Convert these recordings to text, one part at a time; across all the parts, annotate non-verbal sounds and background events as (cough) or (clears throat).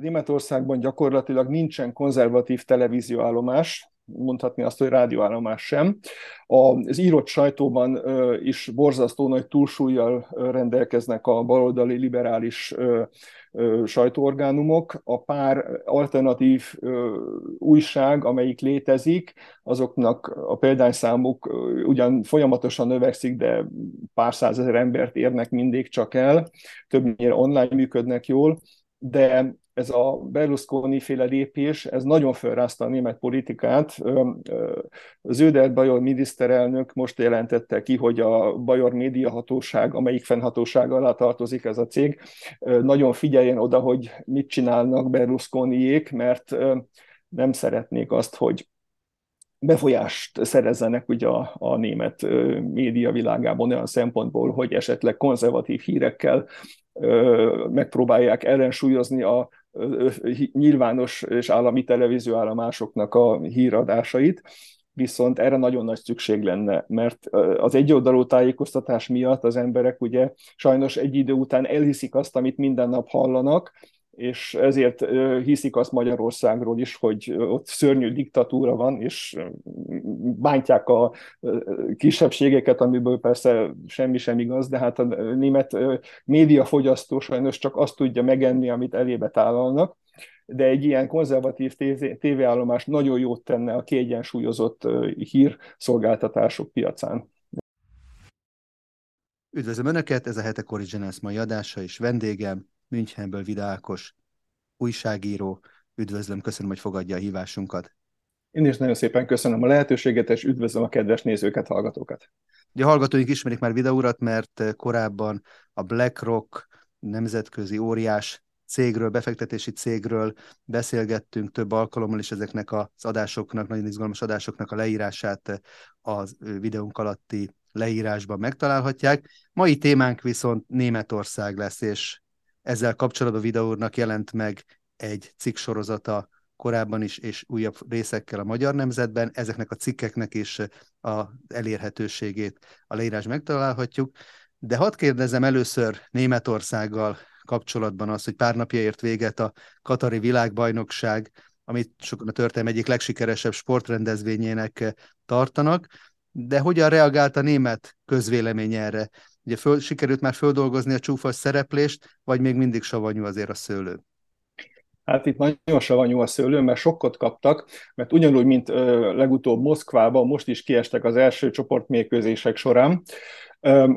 Németországban gyakorlatilag nincsen konzervatív televízióállomás, mondhatni azt, hogy rádióállomás sem. Az írott sajtóban is borzasztó nagy túlsúlyjal rendelkeznek a baloldali liberális sajtóorgánumok. A pár alternatív újság, amelyik létezik, azoknak a példányszámuk ugyan folyamatosan növekszik, de pár százezer embert érnek mindig csak el, többnyire online működnek jól, de ez a Berlusconi féle lépés, ez nagyon felrázta a német politikát. Zöder Bajor miniszterelnök most jelentette ki, hogy a Bajor média hatóság, amelyik fennhatóság alá tartozik ez a cég, nagyon figyeljen oda, hogy mit csinálnak Berlusconiék, mert nem szeretnék azt, hogy befolyást szerezzenek ugye a, a német média világában olyan szempontból, hogy esetleg konzervatív hírekkel megpróbálják ellensúlyozni a nyilvános és állami televízióállomásoknak a híradásait, viszont erre nagyon nagy szükség lenne, mert az egyoldalú tájékoztatás miatt az emberek ugye sajnos egy idő után elhiszik azt, amit minden nap hallanak, és ezért hiszik azt Magyarországról is, hogy ott szörnyű diktatúra van, és bántják a kisebbségeket, amiből persze semmi sem igaz, de hát a német médiafogyasztó sajnos csak azt tudja megenni, amit elébe tálalnak, de egy ilyen konzervatív tévéállomás nagyon jót tenne a kiegyensúlyozott hírszolgáltatások piacán. Üdvözlöm Önöket, ez a Hetek Originals mai adása, és vendégem Münchenből Vidákos, újságíró. Üdvözlöm, köszönöm, hogy fogadja a hívásunkat. Én is nagyon szépen köszönöm a lehetőséget, és üdvözlöm a kedves nézőket, hallgatókat. Ugye a hallgatóink ismerik már videórat, mert korábban a BlackRock nemzetközi óriás cégről, befektetési cégről beszélgettünk több alkalommal, és ezeknek az adásoknak, nagyon izgalmas adásoknak a leírását az videónk alatti leírásban megtalálhatják. Mai témánk viszont Németország lesz, és ezzel kapcsolatban videónak jelent meg egy cikk sorozata korábban is, és újabb részekkel a Magyar Nemzetben. Ezeknek a cikkeknek is a elérhetőségét a leírás megtalálhatjuk. De hadd kérdezem először Németországgal kapcsolatban az, hogy pár napja ért véget a Katari világbajnokság, amit sokan a történelem egyik legsikeresebb sportrendezvényének tartanak, de hogyan reagált a német közvélemény erre? Ugye föl, sikerült már földolgozni a csúfas szereplést, vagy még mindig savanyú azért a szőlő? Hát itt nagyon savanyú a szőlő, mert sokkot kaptak, mert ugyanúgy, mint ö, legutóbb Moszkvában, most is kiestek az első csoportmérkőzések során.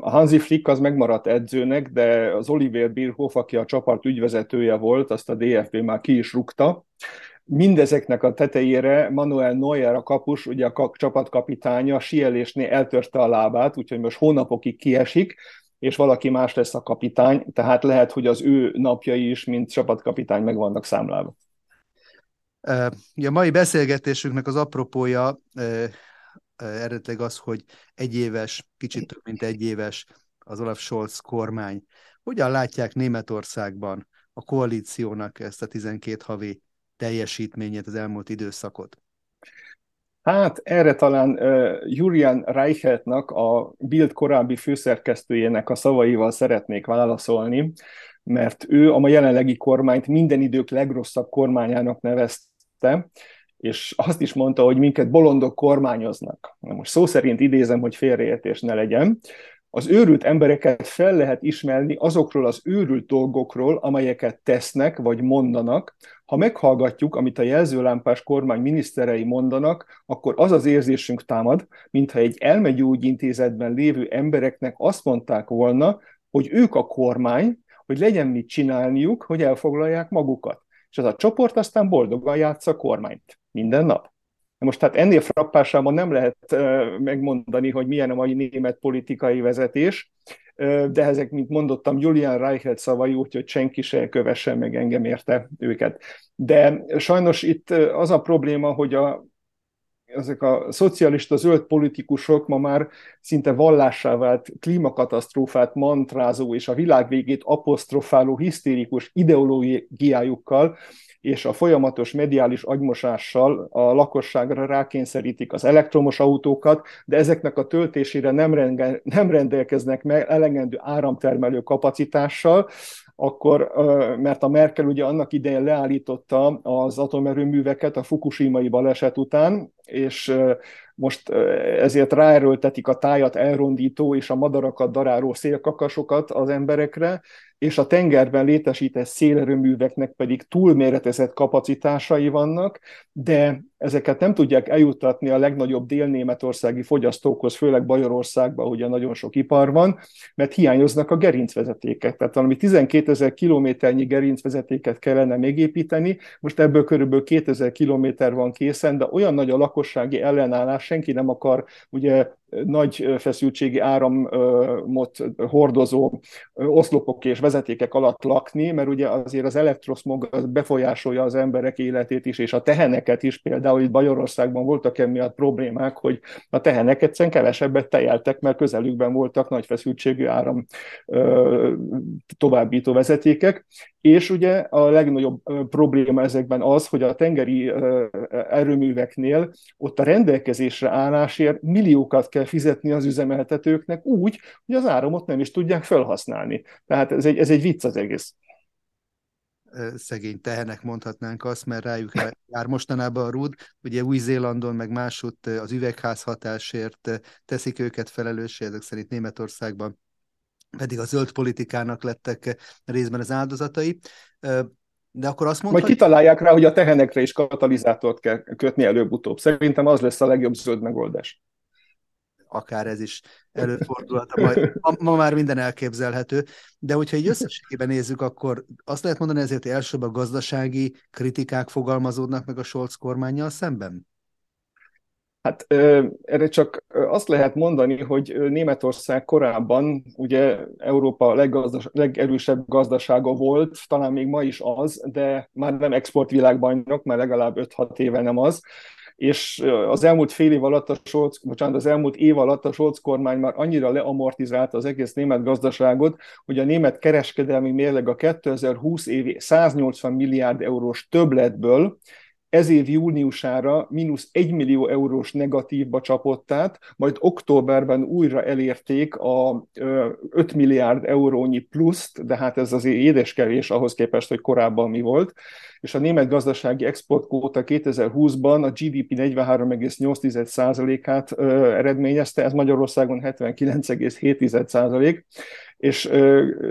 A Hansi Flick az megmaradt edzőnek, de az Oliver Bierhoff, aki a csapat ügyvezetője volt, azt a DFB már ki is rúgta, Mindezeknek a tetejére Manuel Neuer a kapus, ugye a csapatkapitánya sielésnél eltörte a lábát, úgyhogy most hónapokig kiesik, és valaki más lesz a kapitány, tehát lehet, hogy az ő napjai is, mint csapatkapitány meg vannak számlálva. A mai beszélgetésünknek az apropója eredetileg az, hogy egy éves, kicsit több mint egy éves az Olaf Scholz kormány. Hogyan látják Németországban a koalíciónak ezt a 12 havi teljesítményét, az elmúlt időszakot? Hát erre talán uh, Julian Reicheltnak, a Bild korábbi főszerkesztőjének a szavaival szeretnék válaszolni, mert ő a jelenlegi kormányt minden idők legrosszabb kormányának nevezte, és azt is mondta, hogy minket bolondok kormányoznak. Na most szó szerint idézem, hogy félreértés ne legyen az őrült embereket fel lehet ismerni azokról az őrült dolgokról, amelyeket tesznek vagy mondanak. Ha meghallgatjuk, amit a jelzőlámpás kormány miniszterei mondanak, akkor az az érzésünk támad, mintha egy elmegyógyintézetben lévő embereknek azt mondták volna, hogy ők a kormány, hogy legyen mit csinálniuk, hogy elfoglalják magukat. És az a csoport aztán boldogan játsza a kormányt. Minden nap. Most hát ennél frappásában nem lehet megmondani, hogy milyen a mai német politikai vezetés, de ezek, mint mondottam, Julian Reichelt szavai, úgyhogy senki se kövessen meg engem érte őket. De sajnos itt az a probléma, hogy a, ezek a szocialista zöld politikusok ma már szinte vallássá vált klímakatasztrófát mantrázó és a világ végét apostrofáló hisztérikus ideológiájukkal és a folyamatos mediális agymosással a lakosságra rákényszerítik az elektromos autókat, de ezeknek a töltésére nem, rendelkeznek meg elegendő áramtermelő kapacitással, akkor, mert a Merkel ugye annak idején leállította az atomerőműveket a Fukushima-i baleset után, és most ezért ráerőltetik a tájat elrondító és a madarakat daráló szélkakasokat az emberekre, és a tengerben létesített szélerőműveknek pedig túlméretezett kapacitásai vannak, de ezeket nem tudják eljuttatni a legnagyobb délnémetországi fogyasztókhoz, főleg Bajorországban, ugye nagyon sok ipar van, mert hiányoznak a gerincvezetékek. Tehát valami 12 ezer kilométernyi gerincvezetéket kellene megépíteni, most ebből körülbelül 2000 kilométer van készen, de olyan nagy a lakossági ellenállás, senki nem akar ugye nagy feszültségi áramot hordozó oszlopok és vezetékek alatt lakni, mert ugye azért az elektroszmog befolyásolja az emberek életét is, és a teheneket is, például itt Bajorországban voltak emiatt problémák, hogy a tehenek egyszerűen kevesebbet tejeltek, mert közelükben voltak nagy feszültségű áram továbbító vezetékek, és ugye a legnagyobb probléma ezekben az, hogy a tengeri erőműveknél ott a rendelkezésre állásért milliókat kell fizetni az üzemeltetőknek úgy, hogy az áramot nem is tudják felhasználni. Tehát ez egy, ez egy vicc az egész szegény tehenek mondhatnánk azt, mert rájuk jár mostanában a rúd. Ugye Új-Zélandon, meg másutt az üvegházhatásért teszik őket felelőssé, ezek szerint Németországban pedig a zöld politikának lettek részben az áldozatai. De akkor azt mondhatjuk... Majd kitalálják rá, hogy a tehenekre is katalizátort kell kötni előbb-utóbb. Szerintem az lesz a legjobb zöld megoldás. Akár ez is előfordulhat. Ma, ma már minden elképzelhető. De hogyha egy összességében nézzük, akkor azt lehet mondani ezért, elsőbb a gazdasági kritikák fogalmazódnak meg a Scholz kormányjal szemben? Hát erre csak azt lehet mondani, hogy Németország korábban ugye Európa leggazdas, legerősebb gazdasága volt, talán még ma is az, de már nem exportvilágbajnok, már legalább 5-6 éve nem az, és az elmúlt fél év alatt a Scholz, bocsánat, az elmúlt év alatt a Scholz kormány már annyira leamortizálta az egész német gazdaságot, hogy a német kereskedelmi mérleg a 2020 évi 180 milliárd eurós többletből ez év júniusára mínusz 1 millió eurós negatívba csapott át, majd októberben újra elérték a 5 milliárd eurónyi pluszt, de hát ez azért édeskevés ahhoz képest, hogy korábban mi volt, és a német gazdasági exportkóta 2020-ban a GDP 43,8%-át eredményezte, ez Magyarországon 79,7%, és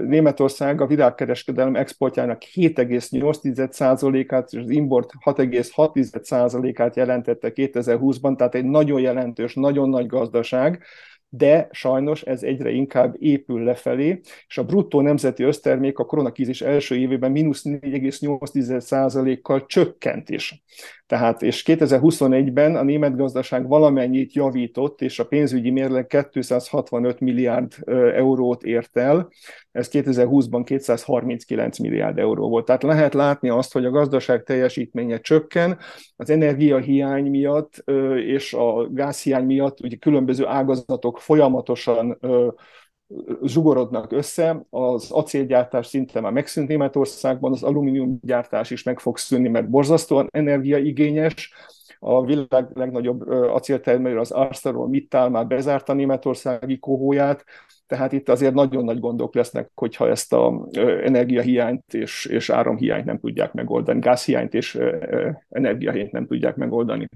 Németország a világkereskedelem exportjának 7,8%-át és az import 6,6%-át jelentette 2020-ban, tehát egy nagyon jelentős, nagyon nagy gazdaság, de sajnos ez egyre inkább épül lefelé, és a bruttó nemzeti össztermék a koronakízis első évében mínusz 4,8%-kal csökkent is. Tehát, és 2021-ben a német gazdaság valamennyit javított, és a pénzügyi mérleg 265 milliárd eurót ért el, ez 2020-ban 239 milliárd euró volt. Tehát lehet látni azt, hogy a gazdaság teljesítménye csökken, az energiahiány miatt és a gázhiány miatt ugye különböző ágazatok folyamatosan zsugorodnak össze, az acélgyártás szinte már megszűnt Németországban, az alumíniumgyártás is meg fog szűnni, mert borzasztóan energiaigényes, a világ legnagyobb acéltermelő, az ArcelorMittal már bezárta németországi kohóját, tehát itt azért nagyon nagy gondok lesznek, hogyha ezt a energiahiányt és, és áramhiányt nem tudják megoldani, gázhiányt és energiahiányt nem tudják megoldani.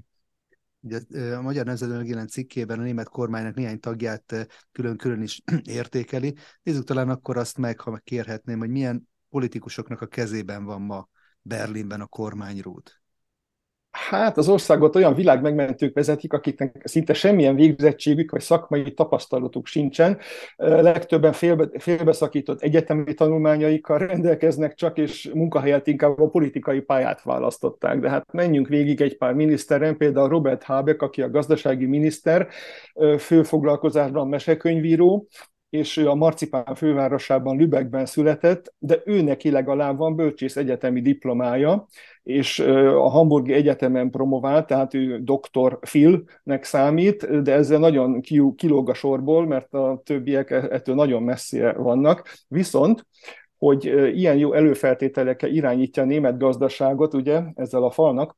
Ugye a Magyar Nemzetben megjelent cikkében a német kormánynak néhány tagját külön-külön is (clears throat) értékeli. Nézzük talán akkor azt meg, ha kérhetném, hogy milyen politikusoknak a kezében van ma Berlinben a kormányrút. Hát az országot olyan világmegmentők vezetik, akiknek szinte semmilyen végzettségük vagy szakmai tapasztalatuk sincsen. Legtöbben félbe, félbeszakított egyetemi tanulmányaikkal rendelkeznek csak, és munkahelyet inkább a politikai pályát választották. De hát menjünk végig egy pár miniszteren, például Robert Habeck, aki a gazdasági miniszter, főfoglalkozásban mesekönyvíró, és ő a Marcipán fővárosában, Lübeckben született, de ő neki legalább van bölcsész egyetemi diplomája, és a Hamburgi Egyetemen promovált, tehát ő doktor Philnek számít, de ezzel nagyon kilóg a sorból, mert a többiek e-, ettől nagyon messzire vannak. Viszont hogy ilyen jó előfeltételekkel irányítja a német gazdaságot, ugye, ezzel a falnak,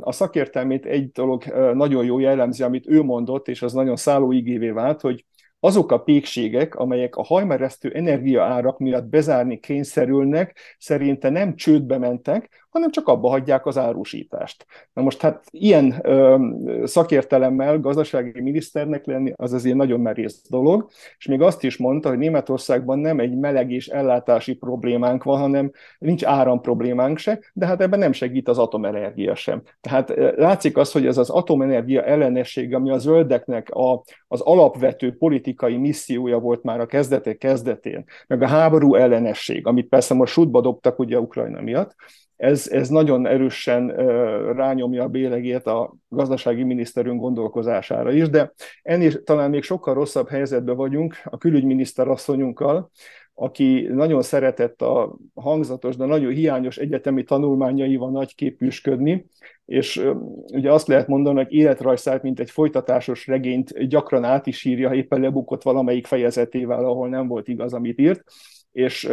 a szakértelmét egy dolog nagyon jó jellemzi, amit ő mondott, és az nagyon szállóigévé vált, hogy azok a pékségek, amelyek a hajmeresztő energiaárak miatt bezárni kényszerülnek, szerinte nem csődbe mentek, hanem csak abba hagyják az árusítást. Na most hát ilyen ö, szakértelemmel gazdasági miniszternek lenni, az azért nagyon merész dolog, és még azt is mondta, hogy Németországban nem egy meleg és ellátási problémánk van, hanem nincs áram problémánk se, de hát ebben nem segít az atomenergia sem. Tehát látszik az, hogy ez az atomenergia ellenesség, ami a zöldeknek a, az alapvető politikai missziója volt már a kezdetek kezdetén, meg a háború ellenesség, amit persze most sútba dobtak ugye Ukrajna miatt, ez, ez nagyon erősen rányomja a bélegét a gazdasági miniszterünk gondolkozására is, de ennél talán még sokkal rosszabb helyzetben vagyunk a külügyminiszter asszonyunkkal, aki nagyon szeretett a hangzatos, de nagyon hiányos egyetemi tanulmányaival nagyképűsködni, és ugye azt lehet mondani, hogy életrajzát, mint egy folytatásos regényt gyakran át is írja, éppen lebukott valamelyik fejezetével, ahol nem volt igaz, amit írt, és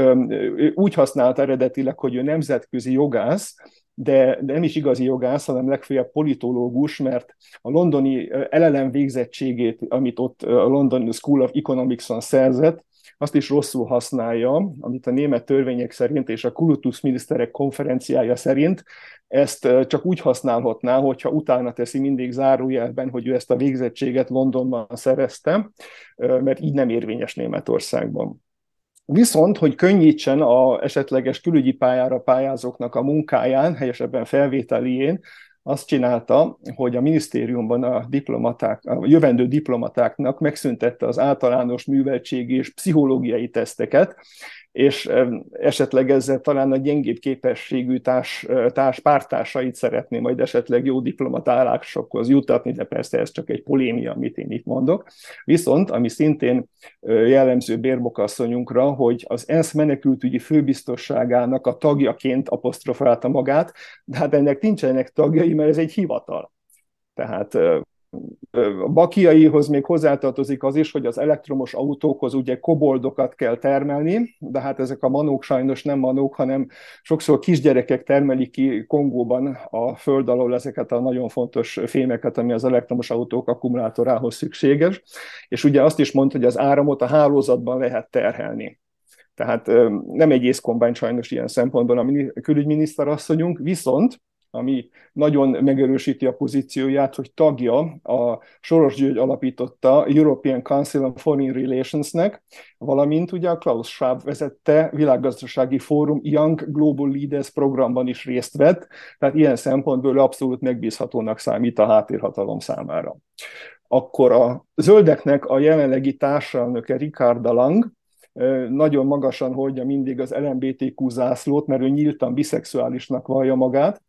úgy használt eredetileg, hogy ő nemzetközi jogász, de nem is igazi jogász, hanem legfeljebb politológus, mert a londoni LLM végzettségét, amit ott a London School of Economics-on szerzett, azt is rosszul használja, amit a német törvények szerint és a Kulutus miniszterek konferenciája szerint ezt csak úgy használhatná, hogyha utána teszi mindig zárójelben, hogy ő ezt a végzettséget Londonban szerezte, mert így nem érvényes Németországban. Viszont, hogy könnyítsen a esetleges külügyi pályára pályázóknak a munkáján, helyesebben felvételién, azt csinálta, hogy a minisztériumban a diplomaták, a jövendő diplomatáknak megszüntette az általános műveltségi és pszichológiai teszteket, és esetleg ezzel talán a gyengébb képességű társ, társ pártársait szeretné majd esetleg jó diplomatálásokhoz jutatni, de persze ez csak egy polémia, amit én itt mondok. Viszont, ami szintén jellemző bérbokasszonyunkra, hogy az ENSZ menekültügyi főbiztosságának a tagjaként apostrofálta magát, de hát ennek nincsenek tagjai, mert ez egy hivatal. Tehát a bakiaihoz még hozzátartozik az is, hogy az elektromos autókhoz ugye koboldokat kell termelni, de hát ezek a manók sajnos nem manók, hanem sokszor kisgyerekek termelik ki Kongóban a föld alól ezeket a nagyon fontos fémeket, ami az elektromos autók akkumulátorához szükséges. És ugye azt is mondta, hogy az áramot a hálózatban lehet terhelni. Tehát nem egy észkombány sajnos ilyen szempontból a külügyminiszter asszonyunk, viszont ami nagyon megerősíti a pozícióját, hogy tagja a Soros György alapította European Council on Foreign Relations-nek, valamint ugye a Klaus Schwab vezette világgazdasági fórum Young Global Leaders programban is részt vett, tehát ilyen szempontból abszolút megbízhatónak számít a háttérhatalom számára. Akkor a zöldeknek a jelenlegi társelnöke Ricard Lang, nagyon magasan hordja mindig az LMBTQ zászlót, mert ő nyíltan biszexuálisnak vallja magát,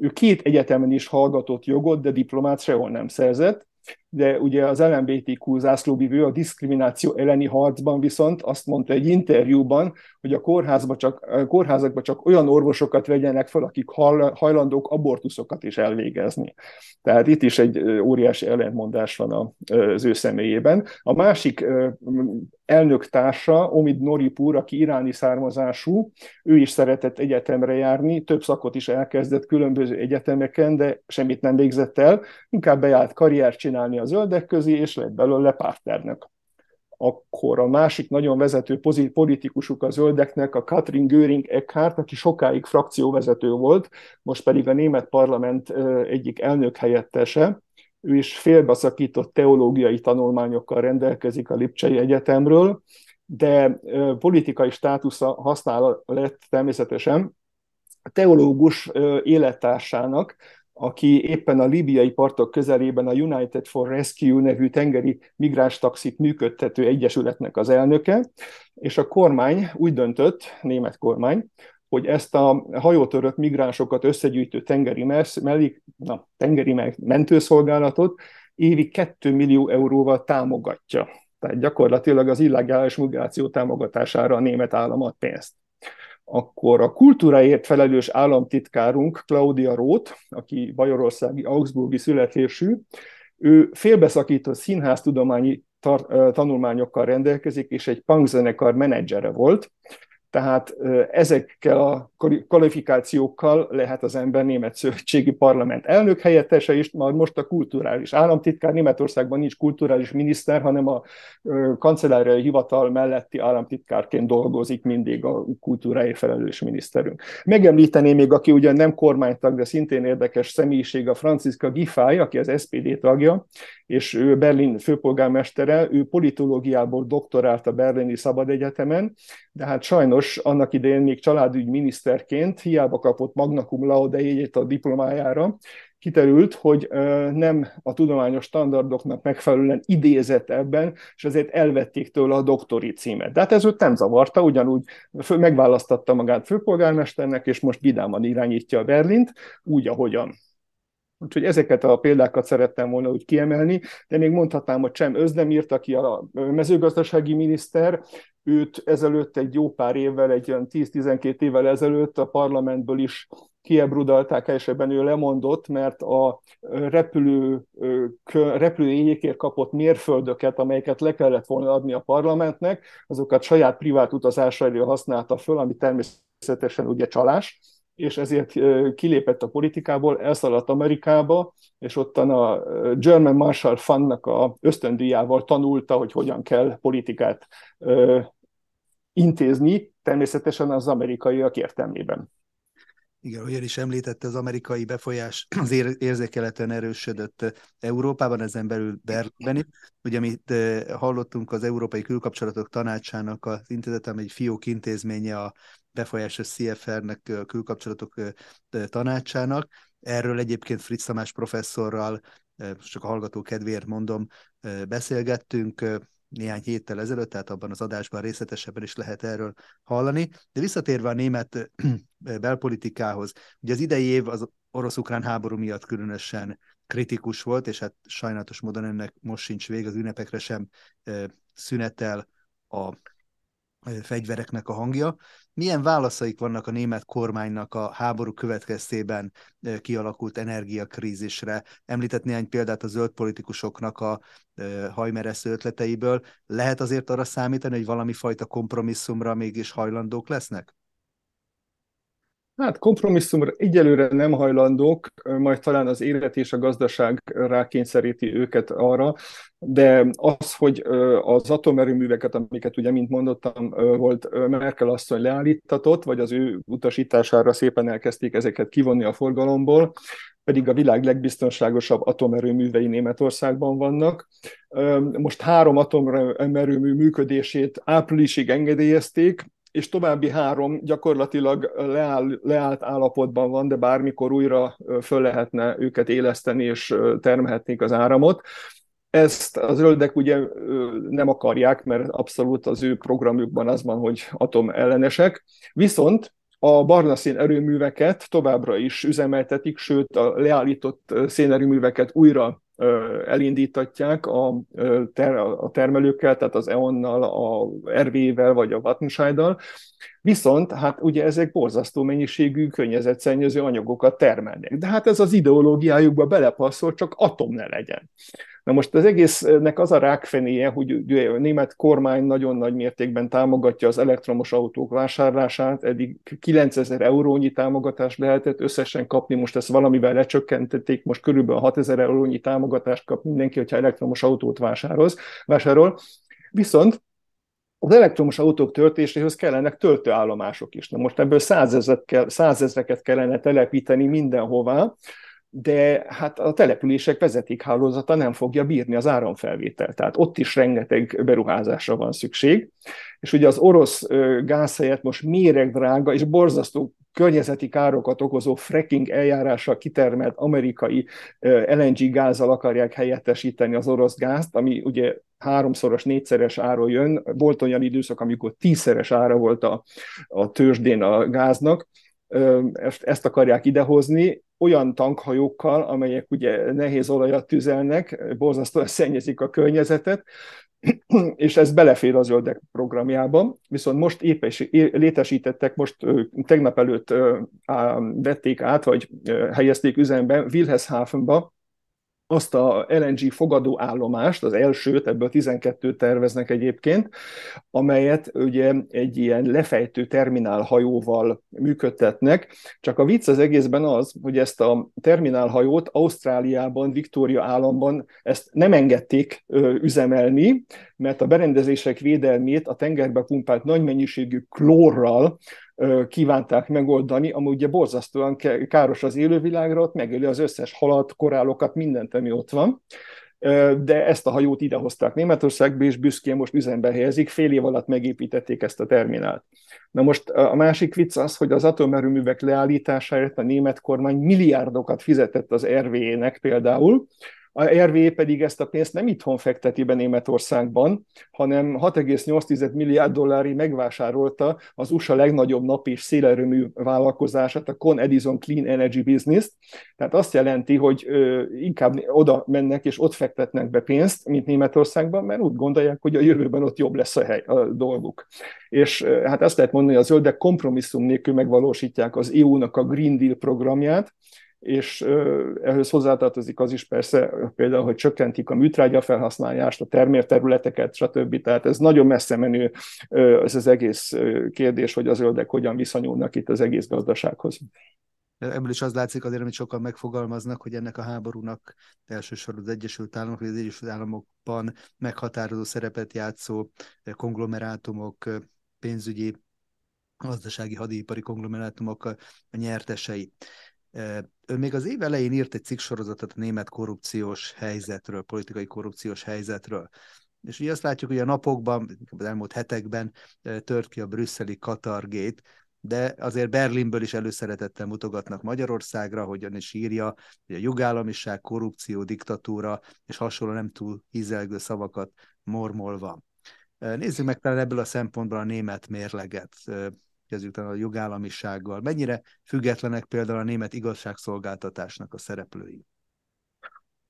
ő két egyetemen is hallgatott jogot, de diplomát sehol nem szerzett, de ugye az LMBTQ zászlóvivő a diszkrimináció elleni harcban viszont azt mondta egy interjúban, hogy a, kórházba csak, a kórházakban csak olyan orvosokat vegyenek fel, akik hajlandók abortuszokat is elvégezni. Tehát itt is egy óriási ellentmondás van az ő személyében. A másik elnök társa, Omid Noripur, aki iráni származású, ő is szeretett egyetemre járni, több szakot is elkezdett különböző egyetemeken, de semmit nem végzett el, inkább bejárt karriert csinálni a zöldek közé, és lett belőle párternök. Akkor a másik nagyon vezető politikusuk a zöldeknek a Katrin Göring Eckhart, aki sokáig frakcióvezető volt, most pedig a német parlament egyik elnök helyettese, ő is félbeszakított teológiai tanulmányokkal rendelkezik a Lipcsei Egyetemről, de politikai státusza használ lett természetesen. Teológus élettársának, aki éppen a libiai partok közelében a United for Rescue nevű tengeri migránstaxit működtető egyesületnek az elnöke, és a kormány úgy döntött, német kormány, hogy ezt a hajótörött migránsokat összegyűjtő tengeri, mellik, na, tengeri mentőszolgálatot évi 2 millió euróval támogatja. Tehát gyakorlatilag az illegális migráció támogatására a német állam ad pénzt. Akkor a kultúráért felelős államtitkárunk Claudia Roth, aki bajorországi Augsburgi születésű, ő félbeszakított színháztudományi tanulmányokkal rendelkezik, és egy punkzenekar menedzsere volt, Tehát ezekkel a kvalifikációkkal lehet az ember német szövetségi parlament elnök helyettese is, majd most a kulturális államtitkár. Németországban nincs kulturális miniszter, hanem a kancelláriai hivatal melletti államtitkárként dolgozik mindig a kultúráért felelős miniszterünk. Megemlíteném még, aki ugyan nem kormánytag, de szintén érdekes személyiség, a Franciska Giffey, aki az SPD tagja, és ő Berlin főpolgármestere, ő politológiából doktorált a Berlini Szabad Egyetemen, de hát sajnos annak idején még családügy miniszterként hiába kapott magna cum laude jegyét a diplomájára, kiterült, hogy nem a tudományos standardoknak megfelelően idézett ebben, és ezért elvették tőle a doktori címet. De hát ez őt nem zavarta, ugyanúgy megválasztatta magát főpolgármesternek, és most vidáman irányítja a Berlint, úgy, ahogyan. Úgyhogy ezeket a példákat szerettem volna úgy kiemelni, de még mondhatnám, hogy Csem Özdemírt, aki a mezőgazdasági miniszter, őt ezelőtt egy jó pár évvel, egy olyan 10-12 évvel ezelőtt a parlamentből is kiebrudalták, ebben ő lemondott, mert a repülő, repülőjegyekért kapott mérföldöket, amelyeket le kellett volna adni a parlamentnek, azokat saját privát utazásaira használta föl, ami természetesen ugye csalás, és ezért kilépett a politikából, elszaladt Amerikába, és ottan a German Marshall Fundnak a ösztöndíjával tanulta, hogy hogyan kell politikát intézni, természetesen az amerikaiak értelmében. Igen, olyan is említette, az amerikai befolyás az érzékeleten erősödött Európában, ezen belül Berlinben is. Ugye, amit hallottunk az Európai Külkapcsolatok Tanácsának az intézetem, egy fiók intézménye a befolyásos CFR-nek, külkapcsolatok tanácsának. Erről egyébként Fritz Tamás professzorral, csak a hallgató kedvéért mondom, beszélgettünk néhány héttel ezelőtt, tehát abban az adásban részletesebben is lehet erről hallani. De visszatérve a német belpolitikához, ugye az idei év az orosz-ukrán háború miatt különösen kritikus volt, és hát sajnálatos módon ennek most sincs vég, az ünnepekre sem szünetel a fegyvereknek a hangja. Milyen válaszaik vannak a német kormánynak a háború következtében kialakult energiakrízisre? Említett néhány példát a zöld politikusoknak a hajmeresző ötleteiből. Lehet azért arra számítani, hogy valami fajta kompromisszumra mégis hajlandók lesznek? Hát kompromisszumra egyelőre nem hajlandók, majd talán az élet és a gazdaság rákényszeríti őket arra, de az, hogy az atomerőműveket, amiket ugye, mint mondottam, volt Merkel asszony leállítatott, vagy az ő utasítására szépen elkezdték ezeket kivonni a forgalomból, pedig a világ legbiztonságosabb atomerőművei Németországban vannak. Most három atomerőmű működését áprilisig engedélyezték, és további három gyakorlatilag leáll, leállt állapotban van, de bármikor újra föl lehetne őket éleszteni, és termelhetnék az áramot. Ezt az zöldek ugye nem akarják, mert abszolút az ő programjukban az van, hogy atom ellenesek. Viszont a barna szén erőműveket továbbra is üzemeltetik, sőt a leállított szénerőműveket újra elindítatják a, ter, a termelőkkel, tehát az EON-nal, a RV-vel vagy a Vattenscheid-dal, Viszont hát ugye ezek borzasztó mennyiségű környezetszennyező anyagokat termelnek. De hát ez az ideológiájukba belepasszol, csak atom ne legyen. Na most az egésznek az a rákfenéje, hogy a német kormány nagyon nagy mértékben támogatja az elektromos autók vásárlását, eddig 9000 eurónyi támogatást lehetett összesen kapni, most ezt valamivel lecsökkentették, most körülbelül 6000 eurónyi támogatást kap mindenki, hogyha elektromos autót vásároz, vásárol. Viszont az elektromos autók töltéséhez kellenek töltőállomások is. Na most ebből százezreket kellene telepíteni mindenhová, de hát a települések vezetékhálózata nem fogja bírni az áramfelvételt. Tehát ott is rengeteg beruházásra van szükség. És ugye az orosz gáz helyett most méregdrága és borzasztó környezeti károkat okozó fracking eljárással kitermelt amerikai LNG gázzal akarják helyettesíteni az orosz gázt, ami ugye háromszoros, négyszeres áron jön. Volt olyan időszak, amikor tízszeres ára volt a, a tőzsdén a gáznak, ezt, ezt akarják idehozni, olyan tankhajókkal, amelyek ugye nehéz olajat tüzelnek, borzasztóan (laughs) szennyezik a környezetet, (clears throat) és ez belefér az zöldek programjába, viszont most épp is létesítettek, most tegnap előtt vették át, vagy helyezték üzembe Wilhelmshavenba azt a LNG fogadó állomást, az elsőt, ebből 12 terveznek egyébként, amelyet ugye egy ilyen lefejtő terminálhajóval működtetnek. Csak a vicc az egészben az, hogy ezt a terminálhajót Ausztráliában, Victoria államban ezt nem engedték üzemelni, mert a berendezések védelmét a tengerbe pumpált nagy mennyiségű klórral kívánták megoldani, ami ugye borzasztóan káros az élővilágra, ott megöli az összes halat, korálokat, mindent, ami ott van. De ezt a hajót idehozták Németországba, és büszkén most üzembe helyezik, fél év alatt megépítették ezt a terminált. Na most a másik vicc az, hogy az atomerőművek leállításáért a német kormány milliárdokat fizetett az RVE-nek például, a RV pedig ezt a pénzt nem itthon fekteti be Németországban, hanem 6,8 milliárd dollári megvásárolta az USA legnagyobb nap és szélerőmű vállalkozását, a Con Edison Clean Energy Business. Tehát azt jelenti, hogy inkább oda mennek és ott fektetnek be pénzt, mint Németországban, mert úgy gondolják, hogy a jövőben ott jobb lesz a, hely, a dolguk. És hát azt lehet mondani, hogy a zöldek kompromisszum nélkül megvalósítják az EU-nak a Green Deal programját, és ehhez hozzátartozik az is persze például, hogy csökkentik a műtrágya felhasználást, a termérterületeket, stb. Tehát ez nagyon messze menő ez az egész kérdés, hogy a zöldek hogyan viszonyulnak itt az egész gazdasághoz. Ebből is az látszik azért, amit sokan megfogalmaznak, hogy ennek a háborúnak elsősorban az Egyesült Államok, vagy az Egyesült Államokban meghatározó szerepet játszó konglomerátumok, pénzügyi, gazdasági, hadipari konglomerátumok a nyertesei. Ő még az év elején írt egy cikksorozatot a német korrupciós helyzetről, politikai korrupciós helyzetről. És ugye azt látjuk, hogy a napokban, az elmúlt hetekben tört ki a brüsszeli Katargét, de azért Berlinből is előszeretettel mutogatnak Magyarországra, hogyan is írja, hogy a jogállamiság, korrupció, diktatúra és hasonló nem túl hízelgő szavakat mormolva. Nézzük meg talán ebből a szempontból a német mérleget kezdjük a jogállamisággal. Mennyire függetlenek például a német igazságszolgáltatásnak a szereplői?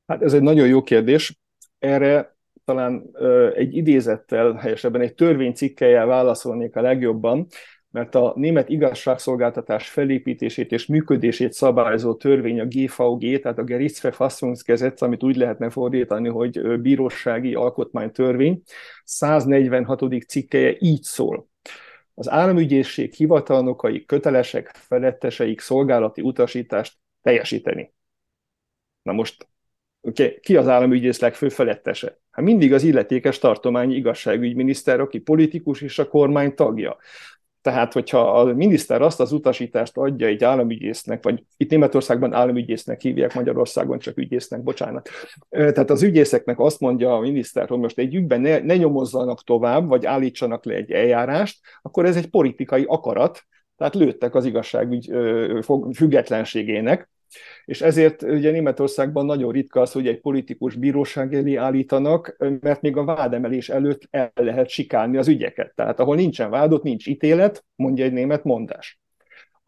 Hát ez egy nagyon jó kérdés. Erre talán egy idézettel, helyesebben egy törvénycikkelyel válaszolnék a legjobban, mert a német igazságszolgáltatás felépítését és működését szabályozó törvény a GVG, tehát a Gerichtsverfassungsgesetz, amit úgy lehetne fordítani, hogy bírósági alkotmánytörvény, 146. cikkeje így szól az államügyészség hivatalnokai kötelesek feletteseik szolgálati utasítást teljesíteni. Na most ki az államügyész legfőbb felettese? Hát mindig az illetékes tartományi igazságügyminiszter, aki politikus és a kormány tagja. Tehát, hogyha a miniszter azt az utasítást adja egy államügyésznek, vagy itt Németországban államügyésznek hívják, Magyarországon csak ügyésznek, bocsánat. Tehát az ügyészeknek azt mondja a miniszter, hogy most egy ügyben ne, ne nyomozzanak tovább, vagy állítsanak le egy eljárást, akkor ez egy politikai akarat, tehát lőttek az igazságügy függetlenségének, és ezért ugye Németországban nagyon ritka az, hogy egy politikus bíróság elé állítanak, mert még a vádemelés előtt el lehet sikálni az ügyeket. Tehát ahol nincsen vádot, nincs ítélet, mondja egy német mondás.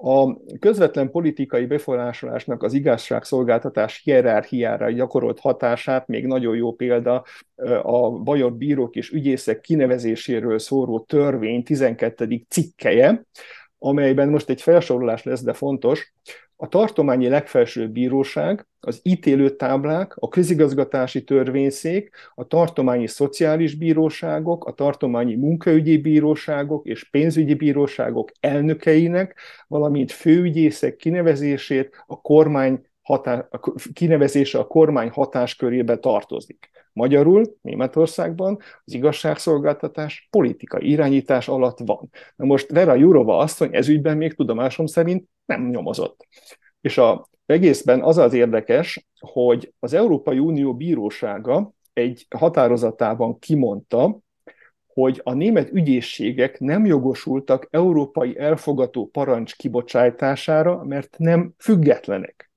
A közvetlen politikai befolyásolásnak az igazságszolgáltatás hierarchiára gyakorolt hatását még nagyon jó példa a bajor bírók és ügyészek kinevezéséről szóró törvény 12. cikkeje, amelyben most egy felsorolás lesz, de fontos, a tartományi legfelsőbb bíróság, az ítélőtáblák, a közigazgatási törvényszék, a tartományi szociális bíróságok, a tartományi munkaügyi bíróságok és pénzügyi bíróságok elnökeinek, valamint főügyészek kinevezését a kormány hatá- a kinevezése a kormány hatáskörébe tartozik. Magyarul Németországban az igazságszolgáltatás politikai irányítás alatt van. Na most Vera Jurova asszony ezügyben még tudomásom szerint nem nyomozott. És a egészben az az érdekes, hogy az Európai Unió bírósága egy határozatában kimondta, hogy a német ügyészségek nem jogosultak európai elfogató parancs kibocsátására, mert nem függetlenek.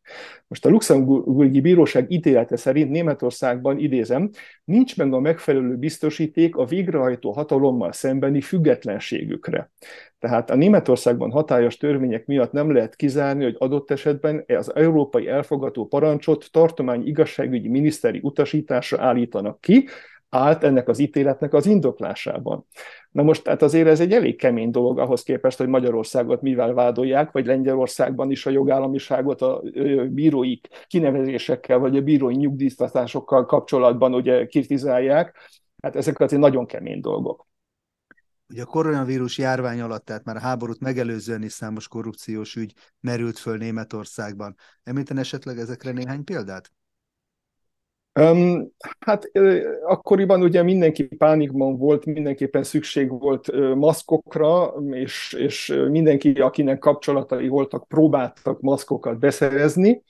Most a luxemburgi bíróság ítélete szerint Németországban, idézem, nincs meg a megfelelő biztosíték a végrehajtó hatalommal szembeni függetlenségükre. Tehát a Németországban hatályos törvények miatt nem lehet kizárni, hogy adott esetben az európai elfogató parancsot tartomány igazságügyi miniszteri utasításra állítanak ki, állt ennek az ítéletnek az indoklásában. Na most tehát azért ez egy elég kemény dolog ahhoz képest, hogy Magyarországot mivel vádolják, vagy Lengyelországban is a jogállamiságot a bírói kinevezésekkel, vagy a bírói nyugdíjtatásokkal kapcsolatban ugye kritizálják. Hát ezek azért nagyon kemény dolgok. Ugye a koronavírus járvány alatt, tehát már a háborút megelőzően is számos korrupciós ügy merült föl Németországban. Említen esetleg ezekre néhány példát? Um, hát akkoriban ugye mindenki pánikban volt, mindenképpen szükség volt maszkokra, és, és mindenki, akinek kapcsolatai voltak, próbáltak maszkokat beszerezni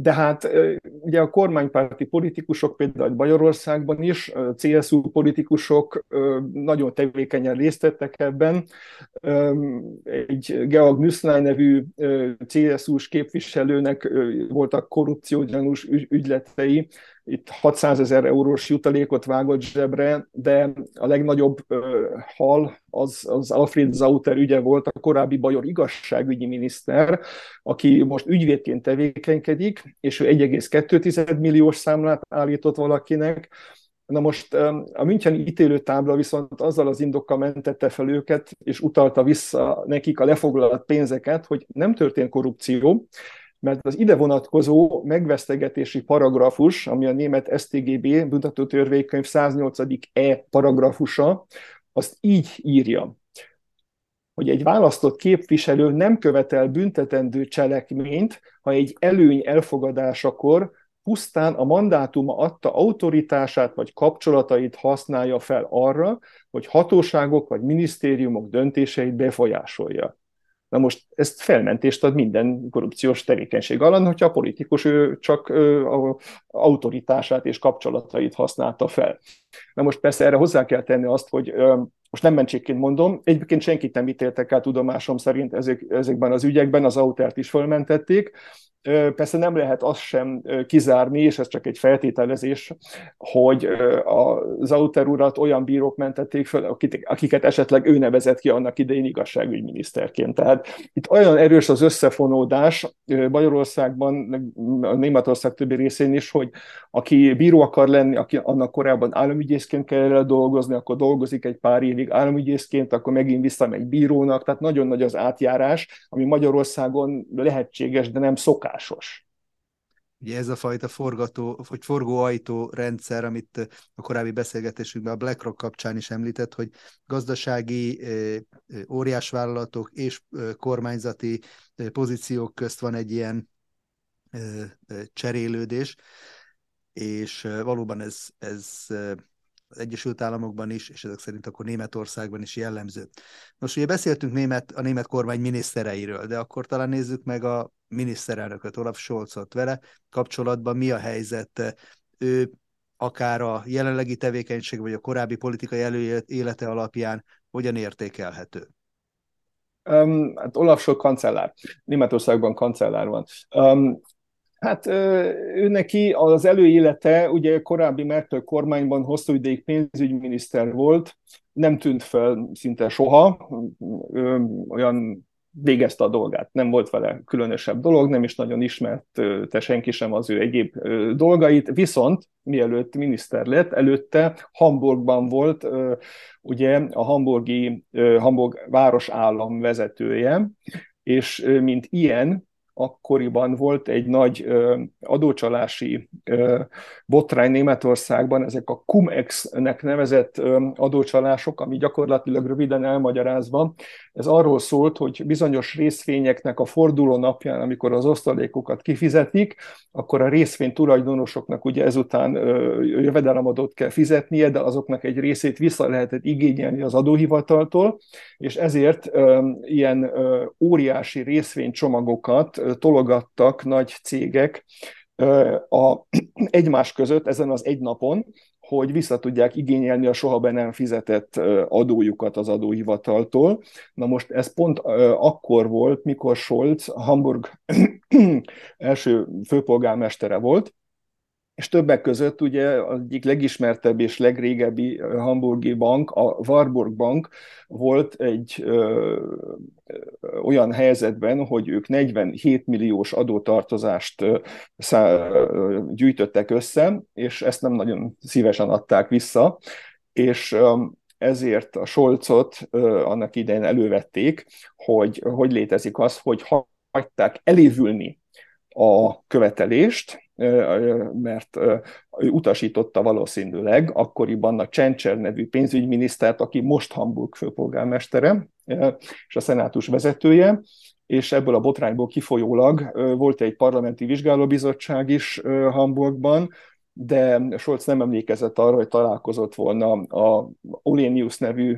de hát ugye a kormánypárti politikusok, például Bajorországban is, CSU politikusok nagyon tevékenyen részt vettek ebben. Egy Georg Nüsslein nevű CSU-s képviselőnek voltak korrupciógyanús ügyletei, itt 600 ezer eurós jutalékot vágott zsebre, de a legnagyobb ö, hal az, az Alfred Zauter ügye volt, a korábbi bajor igazságügyi miniszter, aki most ügyvédként tevékenykedik, és ő 1,2 milliós számlát állított valakinek, Na most a Müncheni ítélőtábla viszont azzal az indokkal mentette fel őket, és utalta vissza nekik a lefoglalt pénzeket, hogy nem történt korrupció, mert az ide vonatkozó megvesztegetési paragrafus, ami a német STGB büntetőtörvénykönyv 108. E paragrafusa, azt így írja, hogy egy választott képviselő nem követel büntetendő cselekményt, ha egy előny elfogadásakor pusztán a mandátuma adta autoritását vagy kapcsolatait használja fel arra, hogy hatóságok vagy minisztériumok döntéseit befolyásolja. Na most ezt felmentést ad minden korrupciós tevékenység alany, hogyha a politikus ő csak a autoritását és kapcsolatait használta fel. Na most persze erre hozzá kell tenni azt, hogy most nem mentségként mondom, egyébként senkit nem ítéltek el tudomásom szerint ezek, ezekben az ügyekben, az autert is fölmentették, Persze nem lehet azt sem kizárni, és ez csak egy feltételezés, hogy az Auter urat olyan bírók mentették föl, akiket esetleg ő nevezett ki annak idején igazságügyminiszterként. Tehát itt olyan erős az összefonódás Magyarországban, a Németország többi részén is, hogy aki bíró akar lenni, aki annak korábban államügyészként kell dolgozni, akkor dolgozik egy pár évig államügyészként, akkor megint visszamegy bírónak, tehát nagyon nagy az átjárás, ami Magyarországon lehetséges, de nem szokás szokásos. Ugye ez a fajta forgató, vagy forgóajtó rendszer, amit a korábbi beszélgetésünkben a BlackRock kapcsán is említett, hogy gazdasági óriásvállalatok és kormányzati pozíciók közt van egy ilyen cserélődés, és valóban ez, ez az Egyesült Államokban is, és ezek szerint akkor Németországban is jellemző. Most ugye beszéltünk német, a német kormány minisztereiről, de akkor talán nézzük meg a miniszterelnököt, Olaf Scholzot vele kapcsolatban mi a helyzet. Ő akár a jelenlegi tevékenység, vagy a korábbi politikai előélete alapján hogyan értékelhető? Um, hát Olaf Scholz kancellár. Németországban kancellár van. Um, Hát ő neki az előélete, ugye korábbi Merkel kormányban hosszú ideig pénzügyminiszter volt, nem tűnt fel szinte soha, olyan végezte a dolgát, nem volt vele különösebb dolog, nem is nagyon ismerte senki sem az ő egyéb dolgait, viszont mielőtt miniszter lett, előtte Hamburgban volt ugye a hamburgi Hamburg városállam vezetője, és mint ilyen akkoriban volt egy nagy adócsalási botrány Németországban, ezek a Cum-Ex-nek nevezett adócsalások, ami gyakorlatilag röviden elmagyarázva, ez arról szólt, hogy bizonyos részvényeknek a forduló napján, amikor az osztalékokat kifizetik, akkor a részvény tulajdonosoknak ugye ezután jövedelemadót kell fizetnie, de azoknak egy részét vissza lehetett igényelni az adóhivataltól, és ezért ilyen óriási részvénycsomagokat tologattak nagy cégek a, (clears throat) egymás között ezen az egy napon, hogy vissza tudják igényelni a soha be nem fizetett adójukat az adóhivataltól. Na most ez pont akkor volt, mikor Scholz Hamburg (clears throat) első főpolgármestere volt, és többek között ugye az egyik legismertebb és legrégebbi hamburgi bank, a Warburg Bank volt egy ö, ö, olyan helyzetben, hogy ők 47 milliós adótartozást ö, szá, gyűjtöttek össze, és ezt nem nagyon szívesen adták vissza, és ezért a Scholzot annak idején elővették, hogy hogy létezik az, hogy hagyták elévülni a követelést, mert utasította valószínűleg akkoriban a Csencser nevű pénzügyminisztert, aki most Hamburg főpolgármestere, és a szenátus vezetője, és ebből a botrányból kifolyólag volt egy parlamenti vizsgálóbizottság is Hamburgban, de Scholz nem emlékezett arra, hogy találkozott volna a Olenius nevű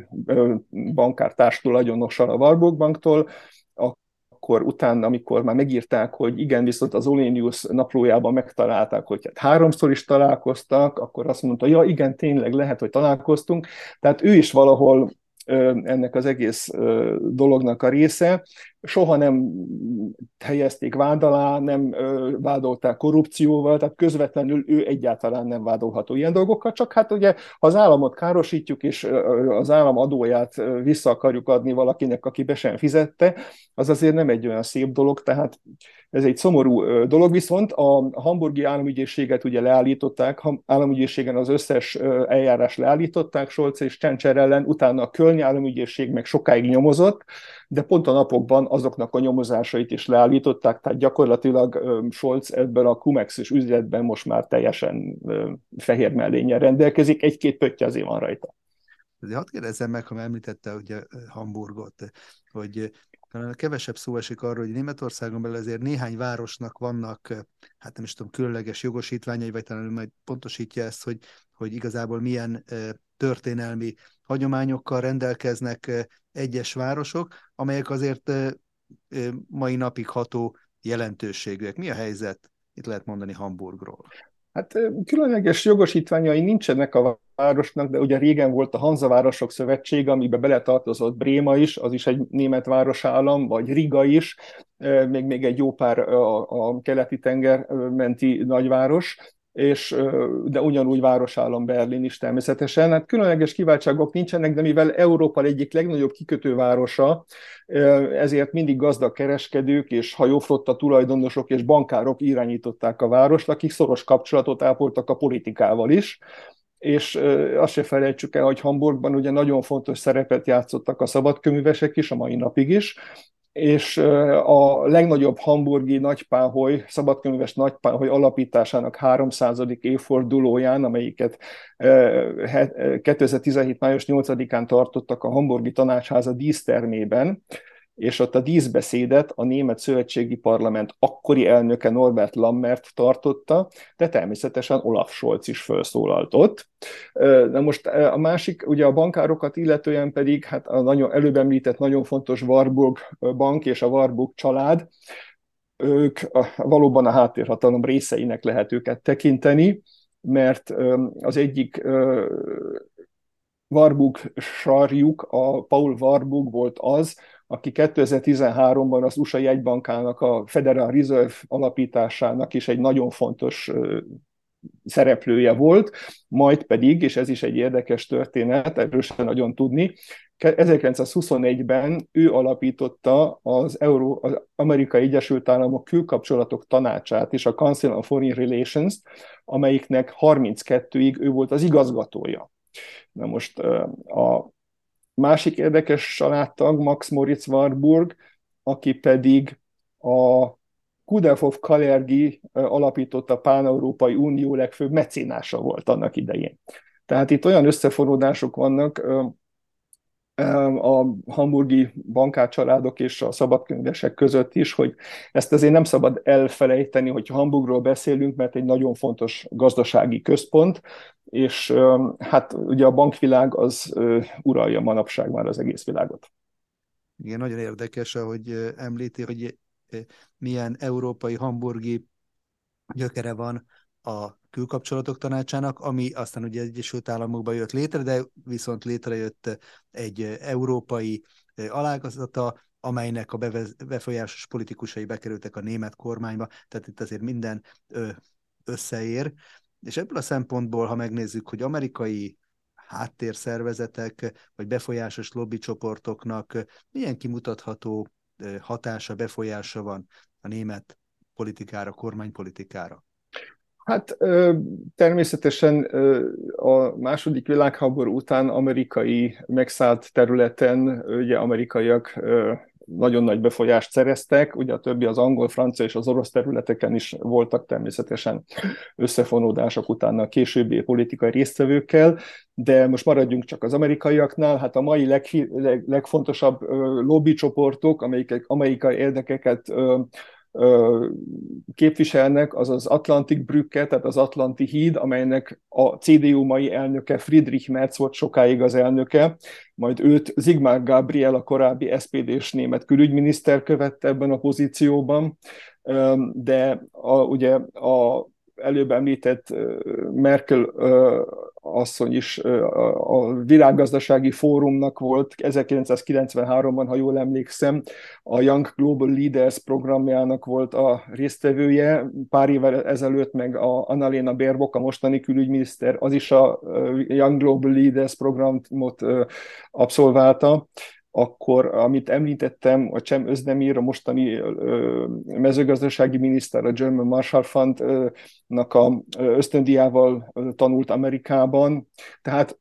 bankár társtulajdonossal a Warburg Banktól, akkor utána, amikor már megírták, hogy igen, viszont az Olenius naplójában megtalálták, hogy hát háromszor is találkoztak, akkor azt mondta, ja igen, tényleg lehet, hogy találkoztunk. Tehát ő is valahol ennek az egész dolognak a része. Soha nem helyezték vád alá, nem vádolták korrupcióval, tehát közvetlenül ő egyáltalán nem vádolható ilyen dolgokkal, csak hát ugye ha az államot károsítjuk, és az állam adóját vissza akarjuk adni valakinek, aki be sem fizette, az azért nem egy olyan szép dolog, tehát ez egy szomorú dolog, viszont a hamburgi államügyészséget ugye leállították, államügyészségen az összes eljárás leállították Scholz és Csencser ellen, utána a Kölni államügyészség meg sokáig nyomozott, de pont a napokban azoknak a nyomozásait is leállították, tehát gyakorlatilag Scholz ebben a cumex és üzletben most már teljesen fehér mellényen rendelkezik, egy-két pötty azért van rajta. Azért hadd kérdezzem meg, ha említette ugye Hamburgot, hogy kevesebb szó esik arról, hogy Németországon belül azért néhány városnak vannak, hát nem is tudom, különleges jogosítványai, vagy talán majd pontosítja ezt, hogy, hogy igazából milyen történelmi hagyományokkal rendelkeznek egyes városok, amelyek azért mai napig ható jelentőségűek. Mi a helyzet? Itt lehet mondani Hamburgról. Hát különleges jogosítványai nincsenek a városnak, de ugye régen volt a Hanzavárosok Szövetség, amiben beletartozott Bréma is, az is egy német városállam, vagy Riga is, még, még egy jó pár a, a keleti tenger menti nagyváros, és, de ugyanúgy városállam Berlin is természetesen. Hát különleges kiváltságok nincsenek, de mivel Európa egyik legnagyobb kikötővárosa, ezért mindig gazdag kereskedők és hajóflotta tulajdonosok és bankárok irányították a várost, akik szoros kapcsolatot ápoltak a politikával is és azt se felejtsük el, hogy Hamburgban ugye nagyon fontos szerepet játszottak a szabadköművesek is, a mai napig is, és a legnagyobb hamburgi nagypáholy, szabadkönyves nagypáholy alapításának 300. évfordulóján, amelyiket 2017. május 8-án tartottak a hamburgi tanácsháza dísztermében, és ott a díszbeszédet a Német Szövetségi Parlament akkori elnöke Norbert Lammert tartotta, de természetesen Olaf Scholz is felszólalt ott. Na most a másik, ugye a bankárokat illetően pedig, hát a nagyon, előbb említett nagyon fontos Warburg bank és a Warburg család, ők valóban a háttérhatalom részeinek lehet őket tekinteni, mert az egyik Warburg sarjuk, a Paul Warburg volt az, aki 2013-ban az USA jegybankának, a Federal Reserve alapításának is egy nagyon fontos szereplője volt, majd pedig, és ez is egy érdekes történet, erről sem nagyon tudni, 1921-ben ő alapította az, Euró, az Amerikai Egyesült Államok külkapcsolatok tanácsát és a Council on Foreign Relations, amelyiknek 32-ig ő volt az igazgatója. Na most a Másik érdekes családtag Max Moritz Warburg, aki pedig a Kudelfov Kalergi alapította Pán-Európai Unió legfőbb mecénása volt annak idején. Tehát itt olyan összefonódások vannak a hamburgi bankárcsaládok és a szabadkönyvesek között is, hogy ezt azért nem szabad elfelejteni, hogy Hamburgról beszélünk, mert egy nagyon fontos gazdasági központ, és hát ugye a bankvilág az uralja manapság már az egész világot. Igen, nagyon érdekes, ahogy említi, hogy milyen európai hamburgi gyökere van a külkapcsolatok tanácsának, ami aztán ugye Egyesült Államokban jött létre, de viszont létrejött egy európai alágazata, amelynek a befolyásos politikusai bekerültek a német kormányba, tehát itt azért minden összeér, És ebből a szempontból, ha megnézzük, hogy amerikai háttérszervezetek vagy befolyásos lobbycsoportoknak milyen kimutatható hatása, befolyása van a német politikára, kormánypolitikára? Hát természetesen a második világháború után amerikai megszállt területen ugye amerikaiak nagyon nagy befolyást szereztek, ugye a többi az angol, francia és az orosz területeken is voltak természetesen összefonódások utána a későbbi politikai résztvevőkkel, de most maradjunk csak az amerikaiaknál, hát a mai leg, leg, legfontosabb lobbycsoportok, amelyik amerikai érdekeket képviselnek, az az Atlantic Brücke, tehát az Atlanti híd, amelynek a CDU mai elnöke Friedrich Merz volt sokáig az elnöke, majd őt Zigmar Gabriel, a korábbi SPD-s német külügyminiszter követte ebben a pozícióban, de a, ugye a előbb említett Merkel asszony is a világgazdasági fórumnak volt 1993-ban, ha jól emlékszem, a Young Global Leaders programjának volt a résztvevője, pár évvel ezelőtt meg a Annalena Baerbock, a mostani külügyminiszter, az is a Young Global Leaders programot abszolválta akkor, amit említettem, a Cem Özdemir, a mostani mezőgazdasági miniszter, a German Marshall Fund-nak a ösztöndiával tanult Amerikában. Tehát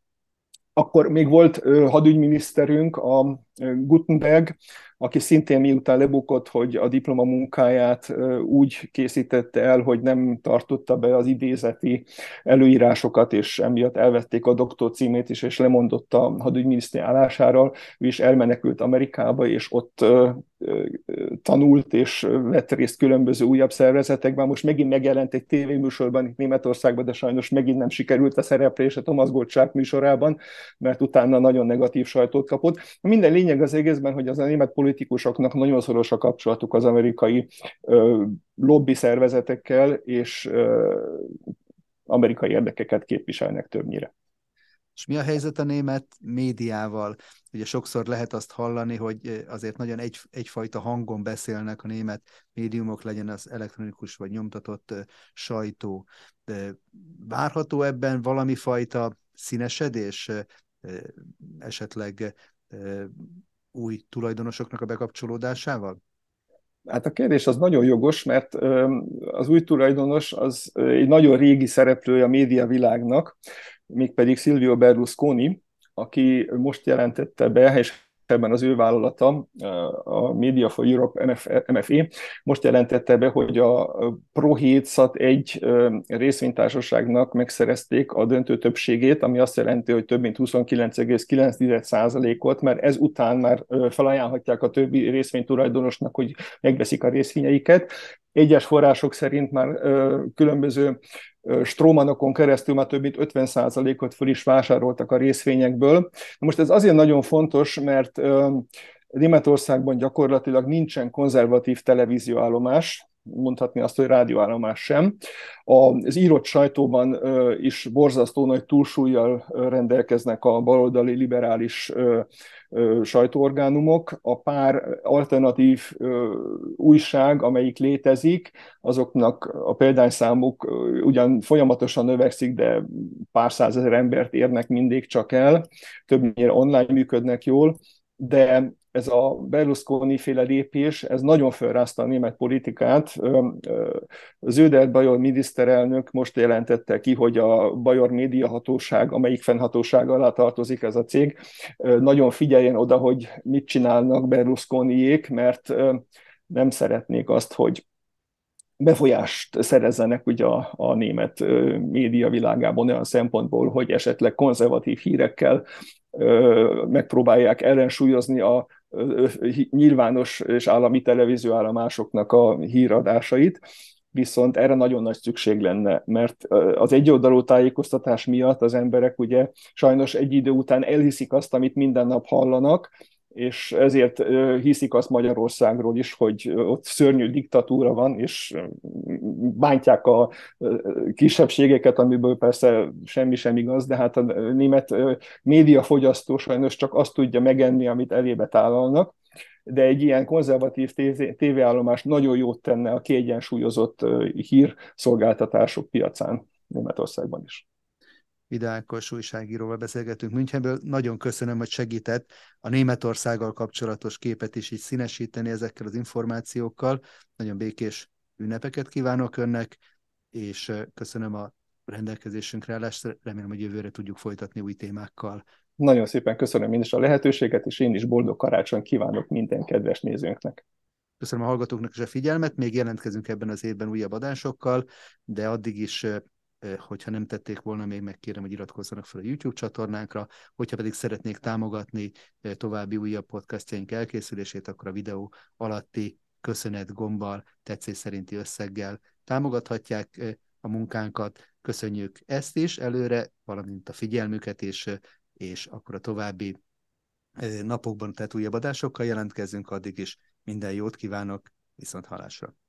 akkor még volt hadügyminiszterünk, a Gutenberg, aki szintén miután lebukott, hogy a diplomamunkáját úgy készítette el, hogy nem tartotta be az idézeti előírásokat, és emiatt elvették a doktor címét is, és lemondott a hadügyminiszter állásáról, ő is elmenekült Amerikába, és ott tanult és vett részt különböző újabb szervezetekben. Most megint megjelent egy tévéműsorban itt Németországban, de sajnos megint nem sikerült a szereplése Thomas Gottschalk műsorában, mert utána nagyon negatív sajtót kapott. Minden lényeg az egészben, hogy az a német politikusoknak nagyon szoros a kapcsolatuk az amerikai ö, lobby szervezetekkel, és ö, amerikai érdekeket képviselnek többnyire. És mi a helyzet a német médiával? Ugye sokszor lehet azt hallani, hogy azért nagyon egy, egyfajta hangon beszélnek a német médiumok, legyen az elektronikus vagy nyomtatott sajtó. De várható ebben valami fajta színesedés, esetleg új tulajdonosoknak a bekapcsolódásával? Hát a kérdés az nagyon jogos, mert az új tulajdonos az egy nagyon régi szereplője a média világnak, mégpedig Silvio Berlusconi, aki most jelentette be, és ebben az ő vállalata, a Media for Europe MFE, most jelentette be, hogy a Pro 7 részvénytársaságnak megszerezték a döntő többségét, ami azt jelenti, hogy több mint 29,9%-ot, mert ez után már felajánlhatják a többi részvénytulajdonosnak, hogy megveszik a részvényeiket. Egyes források szerint már különböző strómanokon keresztül már több mint 50%-ot föl is vásároltak a részvényekből. Most ez azért nagyon fontos, mert Németországban gyakorlatilag nincsen konzervatív televízióállomás, mondhatni azt, hogy rádióállomás sem. Az írott sajtóban is borzasztó nagy túlsúlyjal rendelkeznek a baloldali liberális sajtóorgánumok. A pár alternatív újság, amelyik létezik, azoknak a példányszámuk ugyan folyamatosan növekszik, de pár százezer embert érnek mindig csak el, többnyire online működnek jól, de ez a Berlusconi féle lépés, ez nagyon felrázta a német politikát. Zöder Bajor miniszterelnök most jelentette ki, hogy a Bajor média hatóság, amelyik fennhatóság alá tartozik ez a cég, nagyon figyeljen oda, hogy mit csinálnak Berlusconiék, mert nem szeretnék azt, hogy befolyást szerezzenek ugye a, a német média világában olyan szempontból, hogy esetleg konzervatív hírekkel megpróbálják ellensúlyozni a nyilvános és állami televízióállomásoknak a híradásait, viszont erre nagyon nagy szükség lenne, mert az egyoldalú tájékoztatás miatt az emberek ugye sajnos egy idő után elhiszik azt, amit minden nap hallanak, és ezért hiszik azt Magyarországról is, hogy ott szörnyű diktatúra van, és bántják a kisebbségeket, amiből persze semmi sem igaz, de hát a német médiafogyasztó sajnos csak azt tudja megenni, amit elébe tálalnak, de egy ilyen konzervatív tévéállomás nagyon jót tenne a kiegyensúlyozott hírszolgáltatások piacán. Németországban is. Vidákos újságíróval beszélgetünk Münchenből. Nagyon köszönöm, hogy segített a Németországgal kapcsolatos képet is így színesíteni ezekkel az információkkal. Nagyon békés ünnepeket kívánok önnek, és köszönöm a rendelkezésünkre állást. Remélem, hogy jövőre tudjuk folytatni új témákkal. Nagyon szépen köszönöm mindest a lehetőséget, és én is boldog karácsony kívánok minden kedves nézőnknek. Köszönöm a hallgatóknak is a figyelmet, még jelentkezünk ebben az évben újabb adásokkal, de addig is hogyha nem tették volna, még megkérem, hogy iratkozzanak fel a YouTube csatornánkra, hogyha pedig szeretnék támogatni további újabb podcastjaink elkészülését, akkor a videó alatti köszönet gombbal, tetszés szerinti összeggel támogathatják a munkánkat. Köszönjük ezt is előre, valamint a figyelmüket, és, és akkor a további napokban, tehát újabb adásokkal jelentkezünk, addig is minden jót kívánok, viszont halásra!